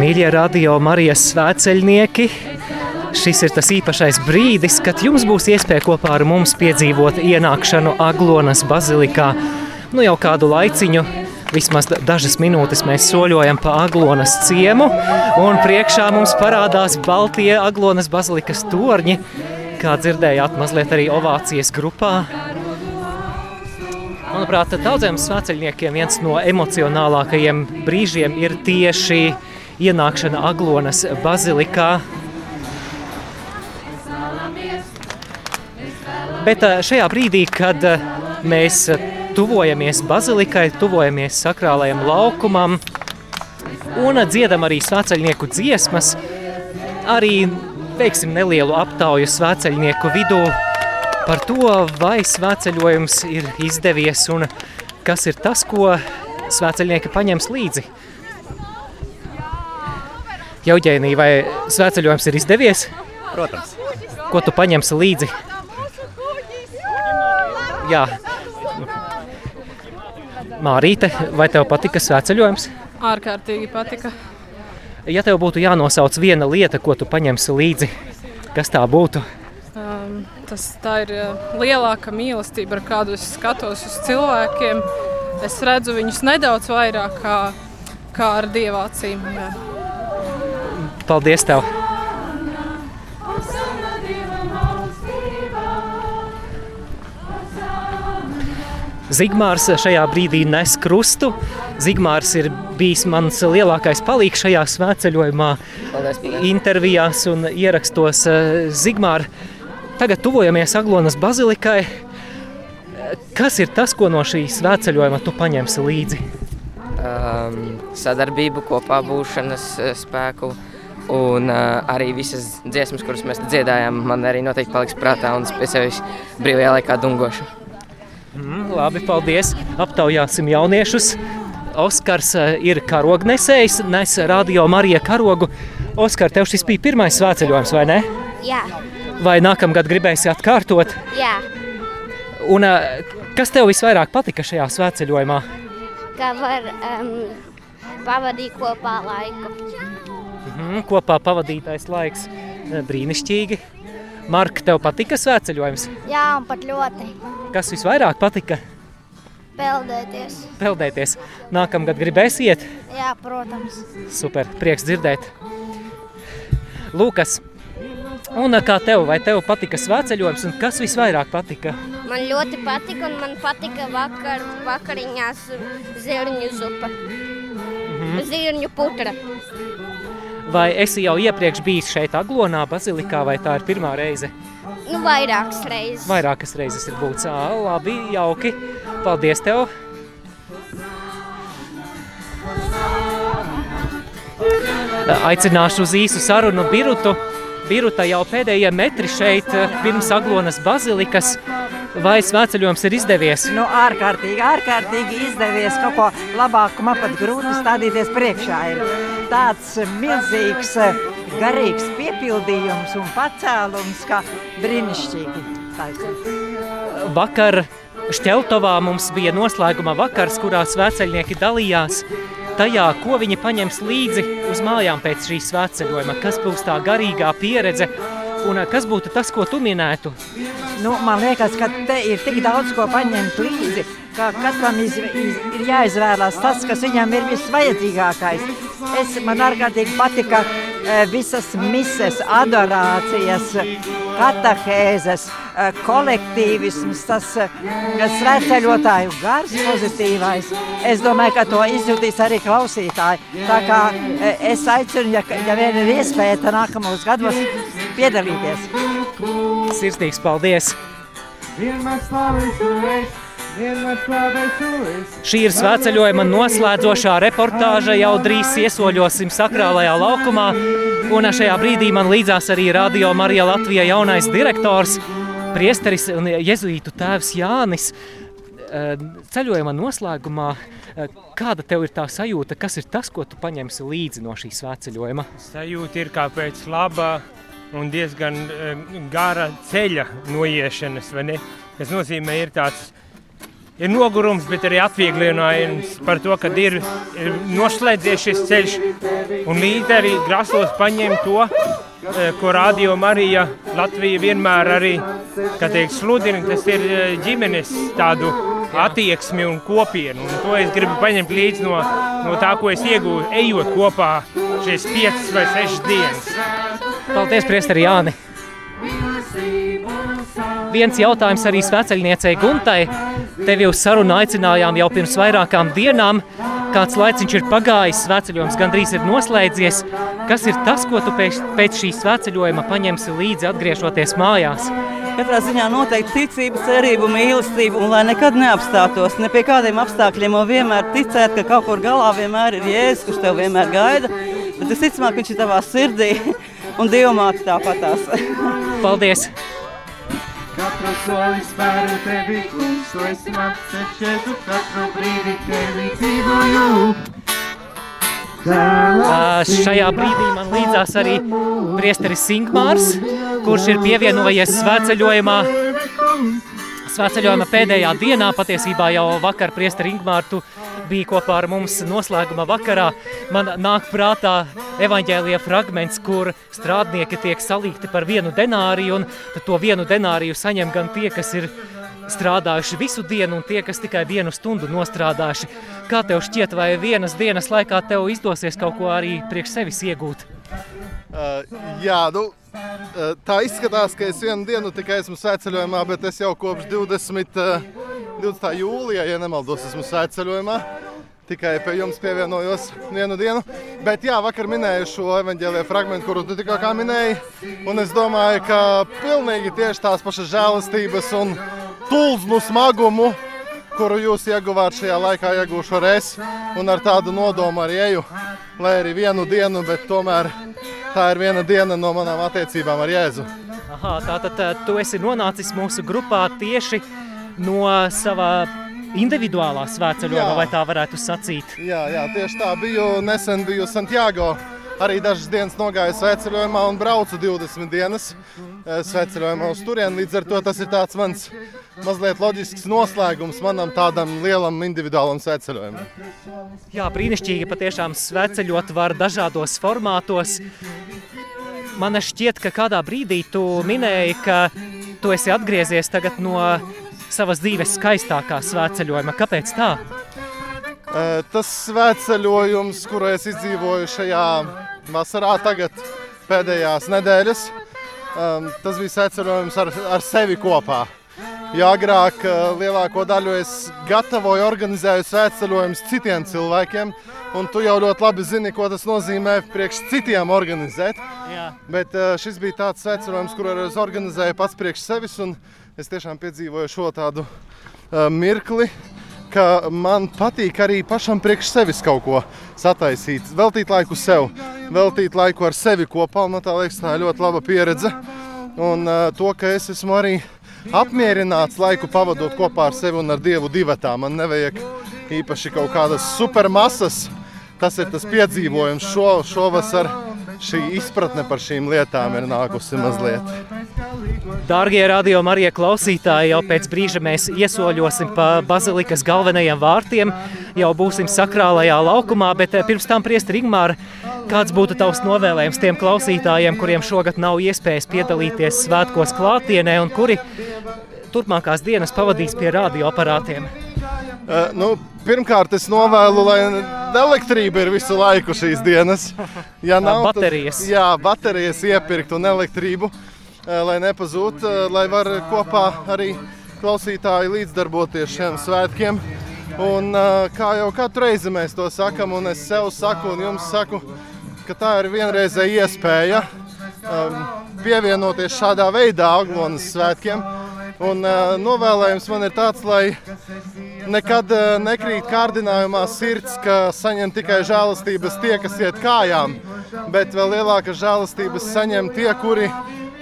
Mīļie radio Marijas svēceļnieki, šis ir tas īpašais brīdis, kad jums būs iespēja kopā ar mums piedzīvot ienākšanu Aglonas bazilikā. Nu jau kādu laiciņu, vismaz dažas minūtes mēs soļojam pa Aglonas ciemu, un priekšā mums parādās Baltie Aglonas bazilikas torņi, kā dzirdējāt mazliet arī ovācijas grupā. Manuprāt, daudziem svēceļniekiem viens no emocionālākajiem brīžiem ir tieši ienākšana Aglonas bazilikā. Bet eh, šajā brīdī, kad eh, mēs tuvojamies bazilikai, tuvojamies sakrālajam laukumam un dziedam arī svēceļnieku dziesmas, arī veiksim nelielu aptauju svēceļnieku vidū par to, vai svēceļojums ir izdevies un kas ir tas, ko svēceļnieki paņems līdzi. Jauģēnī, vai svēceļojums ir izdevies? Protams. Ko tu paņemsi līdzi? Jā. Mārīte, vai tev patika svēceļojums? Ārkārtīgi patika. Ja tev būtu jānosauc viena lieta, ko tu paņemsi līdzi, kas tā būtu? Tas, tā ir uh, lielāka mīlestība, ar kādu es skatos uz cilvēkiem. Es redzu viņus nedaudz vairāk kā, kā ar dievācīm. Jā. Paldies tev! Zigmārs šajā brīdī nes krustu. Zigmārs ir bijis mans lielākais palīgs šajā svētceļojumā, Paldies, paldies. intervijās un ierakstos. Zigmār, tagad tuvojamies Aglonas bazilikai. Kas ir tas, ko no šī svētceļojuma tu paņemsi līdzi? Um, sadarbību, kopā būšanas eh, spēku un uh, arī visas dziesmas, kuras mēs dziedājām, man arī noteikti paliks prātā un pie sevis brīvajā laikā dungošu. Mm, labi, paldies. Aptaujāsim jauniešus. Oskars eh, ir karognesējs, nes radio Marija karogu. Oskar, tev šis bija pirmais svētceļojums, vai ne? Jā, Vai nākamgad gribēsi atkārtot? jā, Un kas tev visvairāk patika šajā svētceļojumā? ka var um, pavadīt kopā laiku. Mhm, kopā pavadītais laiks brīnišķīgi. Marka, tev patika svētceļojums? Jā, un pat ļoti Kas visvairāk patika? peldēties. Peldēties. Nākamgad gribēsi iet? Jā, protams. Super, prieks dzirdēt. Lūkas, un kā tev, vai tev patika svētceļojums, un kas visvairāk patika? Man ļoti patika, un man patika vakar, vakariņās zirņu zupa. Zirņu putra. Vai esi jau iepriekš bijis šeit Aglonā, Bazilikā, vai tā ir pirmā reize? Nu, vairākas reizes. Vairākas reizes ir būts. Ā, labi, jauki. Paldies tev! Aicināšu uz īsu sarunu Birutu. Biruta jau pēdējie metri šeit pirms Aglonas bazilikas. Vai svētceļojums ir izdevies? Nu, ārkārtīgi, ārkārtīgi izdevies kaut ko labāku. Man pat grūti stādīties priekšā. Ir tāds milzīgs, garīgs piepildījums un pacēlums, kā brīnišķīgi. Taisnība. Vakar Šķeltovā mums bija noslēguma vakars, kurā svētceļnieki dalījās tajā, ko viņi paņems līdzi uz mājām pēc šīs svētceļojuma, kas būs tā garīgā pieredze un kas būtu tas, ko tu minētu. Nu, man liekas, ka te ir tik daudz ko paņemt līdzi, ka katram iz, iz, ir jāizvēlās tas, kas viņam ir visvajadzīgākais. Es, man ārkārtīgi patika visas mises, adorācijas, katahēzes, e, kolektīvisms, tas e, svētceļotāju gars pozitīvais. Es domāju, ka to izjutīs arī klausītāji. Tā kā es aicinu, ja, ja vien ir iespēja, tad nākamos gados piedalīties. Sirsnīgs paldies! Vienmēr slavēšu es. Šī ir svētceļojuma noslēdzošā reportāža. Jau drīz iesoļosim sakrālajā laukumā. Un šajā brīdī man līdzās arī Radio Marija Latvija jaunais direktors, priesteris un jezuītu tēvs Jānis. Ceļojuma noslēgumā, kāda tev ir tā sajūta, kas ir tas, ko tu paņemsi līdzi no šī svētceļojuma? Sajūta ir kā pēc laba un diezgan gara ceļa noiešanas, vai ne? Tas nozīmē, ir tāds ir nogurums, bet arī atvieglojums par to, ka ir, ir noslēdzies šis ceļš. Un līderi grasos paņem to, eh, ko Radio Marija Latvija vienmēr arī teikt, sludina. Tas ir eh, ģimenes tādu attieksmi un kopienu. Un to es gribu paņemt līdzi no, no tā, ko es iegūstu, ejot kopā šīs piecas vai sešas dienas. Paldies, Priesteri Jāni! Viens jautājums arī sveceļniecei Guntai. Tevi uz sarunu aicinājām jau pirms vairākām dienām. Kāds laiciņš ir pagājis, sveceļojums gandrīz ir noslēdzies. Kas ir tas, ko tu pēc, pēc šī sveceļojuma paņemsi līdzi atgriežoties mājās? Katrā ziņā noteikti ticība, cerība, mīlestība un lai nekad neapstātos ne pie kādiem apstākļiem un vienmēr ticēt, ka kaut kur galā vienmēr ir jēzus, kurš tev vienmēr gaida. Bet es ticamāk, viņš ir tavā sirdī un dievmāte tāpatās. Paldies! Katru soli spēru tevi, kungs, tu esi mans ceļš, katru brīdi tevi dzīvoju. Uh, šajā brīdī man līdzās arī priesteris Singmārs, kurš ir pievienojies svētceļojumā. Svētceļojuma pēdējā dienā, patiesībā jau vakar priesteri Ingmārtu bija kopā ar mums noslēguma vakarā. Man nāk prātā evaņģēlija fragments, kur strādnieki tiek salīgti par vienu denāriju, un to vienu denāriju saņem gan tie, kas ir strādājuši visu dienu, un tie, kas tikai vienu stundu nostrādājuši. Kā tev šķiet, vai vienas dienas laikā tev izdosies kaut ko arī priekš sevis iegūt? Uh, jā, nu, tā izskatās, ka es vienu dienu tikai esmu svētceļojumā, bet es jau kopš 20, uh, 20. jūlijā, ja nemaldos, esmu svētceļojumā. Tikai pie jums pievienojos vienu dienu. Bet jā, vakar minēju šo evanģēlīju fragment, kuru tu tikko minēji. Un es domāju, ka pilnīgi tieši tās pašas žēlastības un tulznu smagumu, kuru jūs ieguvāt šajā laikā, iegūšu ar es. Un ar tādu nodomu arī eju, lai arī vienu dienu, bet tomēr tā ir viena diena no manām attiecībām ar Jēzu. Aha, tātad eh, tu esi nonācis mūsu grupā tieši no savā individuālā svētceļojuma, vai tā varētu sacīt? Jā, jā, tieši tā biju. Nesen biju Santiago. Arī dažas dienas nogāju sveceļojumā un braucu 20 dienas eh, sveceļojumā uz turieni. Līdz ar to tas ir tāds mans mazliet loģisks noslēgums manam tādam lielam individuālam sveceļojumam. Jā, brīnišķīgi patiešām sveceļot var dažādos formātos. Man šķiet, ka kādā brīdī tu minēji, ka tu esi atgriezies tagad no savas dzīves skaistākā svētceļojuma. Kāpēc tā? Tas svētceļojums, kuru es izdzīvoju šajā vasarā, tagad pēdējās nedēļas, tas bija svētceļojums ar, ar sevi kopā. Jo agrāk lielāko daļu es gatavoju, organizēju svētceļojumus citiem cilvēkiem, un tu jau ļoti labi zini, ko tas nozīmē priekš citiem organizēt. Jā. Bet šis bija tāds svētceļojums, kuru es organizēju pats priekš sevis, un es tiešām piedzīvoju šo tādu uh, mirkli, ka man patīk arī pašam priekš sevis kaut ko sataisīt, veltīt laiku sev, veltīt laiku ar sevi kopā, man tā liekas, tā ir ļoti laba pieredze. Un uh, to, ka es esmu arī apmierināts laiku pavadot kopā ar sevi un ar Dievu divatā. Man nevajag īpaši kaut kādas supermasas. Tas ir tas piedzīvojums šo, šovasar. Šī izpratne par šīm lietām ir nākusi mazliet. Dārgie radio Marija klausītāji, jau pēc brīža mēs iesoļosim pa bazilikas galvenajiem vārtiem, jau būsim sakrālajā laukumā, bet eh, pirms tam priest Rigmāra Kāds būtu tavs novēlējums tiem klausītājiem, kuriem šogad nav iespējas piedalīties svētkos klātienē un kuri turpmākās dienas pavadīs pie radioaparātiem? Uh, nu, pirmkārt, es novēlu, lai elektrība ir visu laiku šīs dienas. Ja nav baterijas, tad, jā, baterijas iepirkt un elektrību, uh, lai nepazūd, uh, lai var kopā arī klausītāji līdzdarboties šiem svētkiem. Un, kā jau katru reizi mēs to sakam, un es sev saku, un jums saku, ka tā ir vienreizēja iespēja um, pievienoties šādā veidā Aglonas svētkiem. Un, novēlējums man ir tāds, lai nekad nekrīt kārdinājumā sirds, ka saņem tikai žēlastības tie, kas iet kājām, bet vēl lielākas žēlastības saņem tie, kuri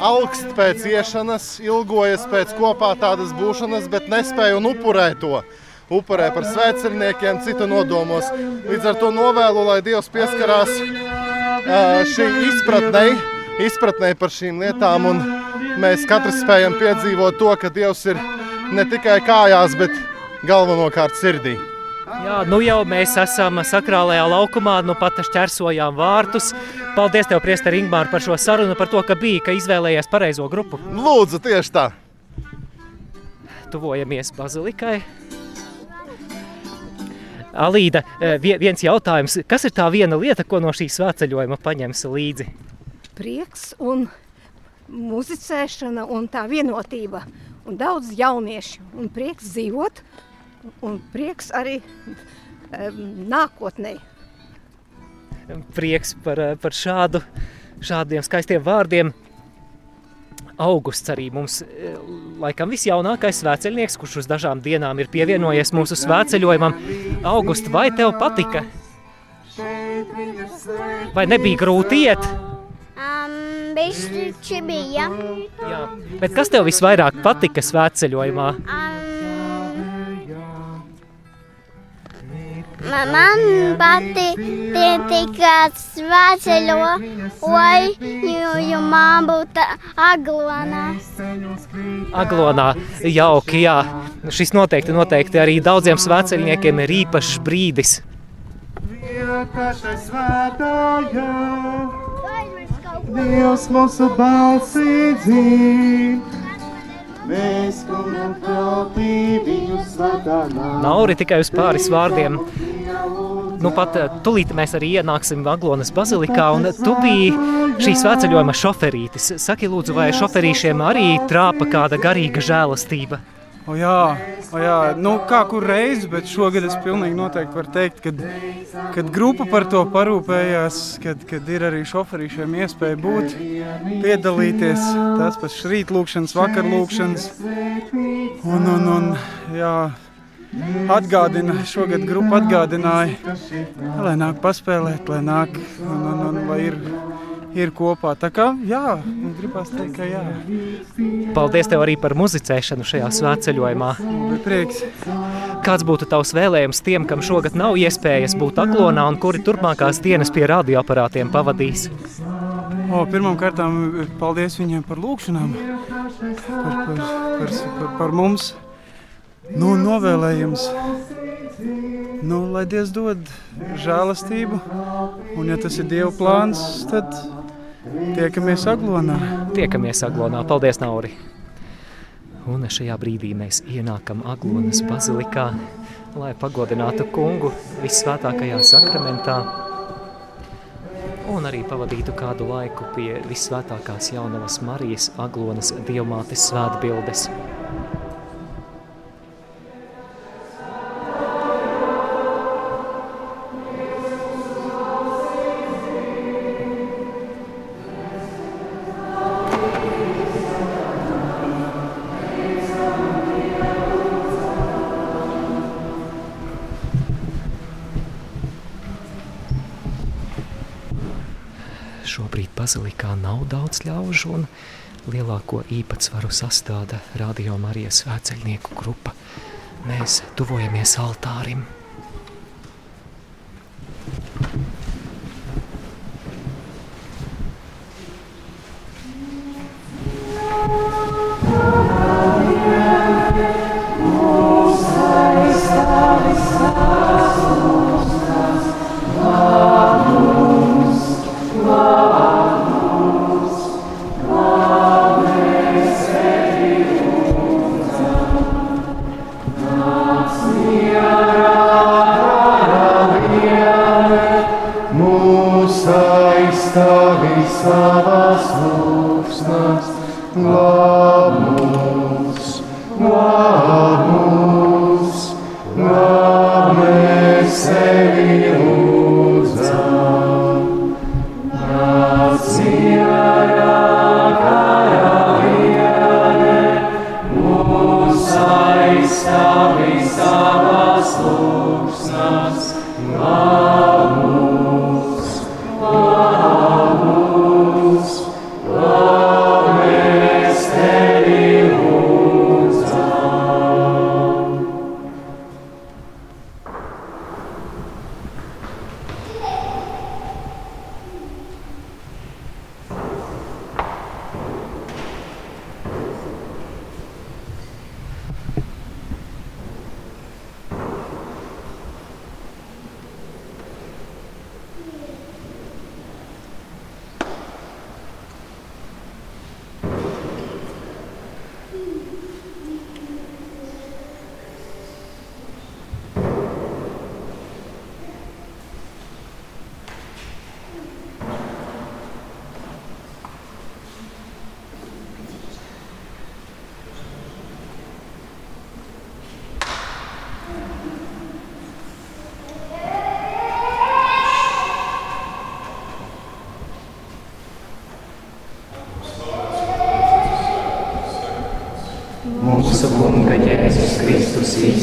augst pēc iešanas, ilgojas pēc kopā tādas būšanas, bet nespēja un upurē to upurē par svētceļniekiem, citu nodomos. Līdz ar to novēlu, lai Dievs pieskarās šī izpratnei, izpratnei par šīm lietām. Mēs katrs spējam piedzīvot to, ka Dievs ir ne tikai kājās, bet galvenokārt sirdī. Jā, nu jau mēs esam sakrālajā laukumā, nu pat šķērsojām vārtus. Paldies tev, Priester Ingmār, par šo sarunu, par to, ka biji, ka izvēlējies pareizo grupu. Lūdzu, tieši tā. Tuvojamies bazilikai. Alīda, eh, vie- viens jautājums. Kas ir tā viena lieta, ko no šī svētceļojuma paņems līdzi? prieks un muzicēšana un tā vienotība. Un daudz jauniešu un prieks dzīvot un prieks arī um, nākotnē. Prieks par, eh, par šādu, šādiem skaistiem vārdiem. Augusts arī mums, eh, laikam, visjaunākais svētceļnieks, kurš uz dažām dienām ir pievienojies mūsu svētceļojumam. August, vai tev patika? Vai nebija grūti iet? Um, Bišķi bija. Jā, bet kas tev visvairāk patika svētceļojumā? Ma- Man patīk, ka svētceļoju, jo man būtu aglonā. Aglonā jauki, jā. Šis noteikti, noteikti arī daudziem svētceļniekiem ir īpašs brīdis. Vienkārši svētājā, Dievs mūsu balsī dzīv. Mēs kungu kalpī viņu svētā nāk. Nauri tikai uz pāris vārdiem. Nu, pat eh, tūlīt mēs arī ienāksim Aglonas bazilikā, un tu biji šī svētceļojuma šoferītis. Saki, lūdzu, vai šoferīšiem arī trāpa kāda garīga žēlastība? O jā, o jā, nu kā kur reiz, bet šogad es pilnīgi noteikti varu teikt, kad, kad grupa par to parūpējās, kad, kad ir arī šoferīšiem iespēja būt, piedalīties tās pašas rītlūkšanas, vakarlūkšanas. Un, un, un, jā, atgādina, šogad grupa atgādināja, lai nāk paspēlēt, lai nāk un, un, un lai ir, ir kopā. Tā kā jā, gribas teikt, ka jā. Paldies tev arī par muzicēšanu šajā svētceļojumā. Bija prieks. Kāds būtu tavs vēlējums tiem, kam šogad nav iespējas būt Aglonā un kuri turpmākās dienas pie radioaparātiem pavadīs? O, Pirmkārt, paldies viņiem par lūgšanām, par, par, par, par, par mums. Nu, novēlējums, nu, lai Dievs dod žēlastību, un ja tas ir Dieva plāns, tad tiekamies Aglonā. Tiekamies Aglonā. Paldies, Nauri! Un šajā brīdī mēs ienākam Aglonas bazilikā, lai pagodinātu kungu visvētākajā sakramentā un arī pavadītu kādu laiku pie visvētākās jaunavas Marijas Aglonas dievmātes svētbildes. Bazilikā nav daudz ļaužu un lielāko īpatsvaru sastāda Radio Marijas svētceļnieku grupa. Mēs tuvojamies altārim.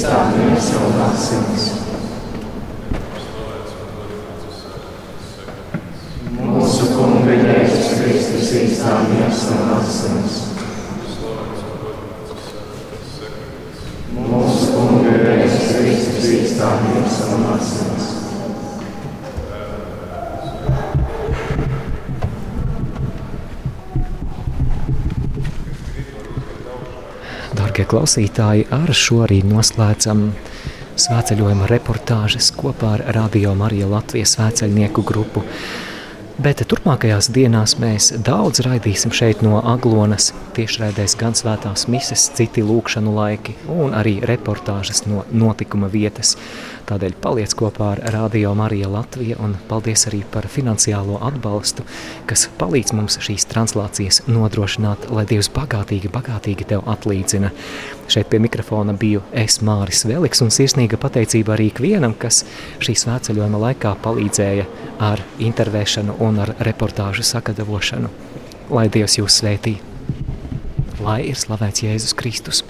Kristus īstā miesa un Darbie klausītāji, ar šo arī noslēdzam svētceļojuma reportāžas kopā ar Radio Mariju Latvijas svētceļnieku grupu. Bet turpmākajās dienās mēs daudz raidīsim šeit no Aglonas. Tiešraidēs gan svētās mises, citi lūkšanu laiki un arī reportāžas no notikuma vietas. Tādēļ paliec kopā ar Radio Marija Latvija un paldies arī par finansiālo atbalstu, kas palīdz mums šīs translācijas nodrošināt, lai Dievs bagātīgi, bagātīgi tev atlīdzina. Šeit pie mikrofona biju es Māris Veliks un sirsnīga pateicība arī ikvienam, kas šī svētceļojuma laikā palīdzēja ar intervēšanu un ar reportāžu sagatavošanu. Lai Dievs jūs svētī! Lai ir slavēts Jēzus Kristus!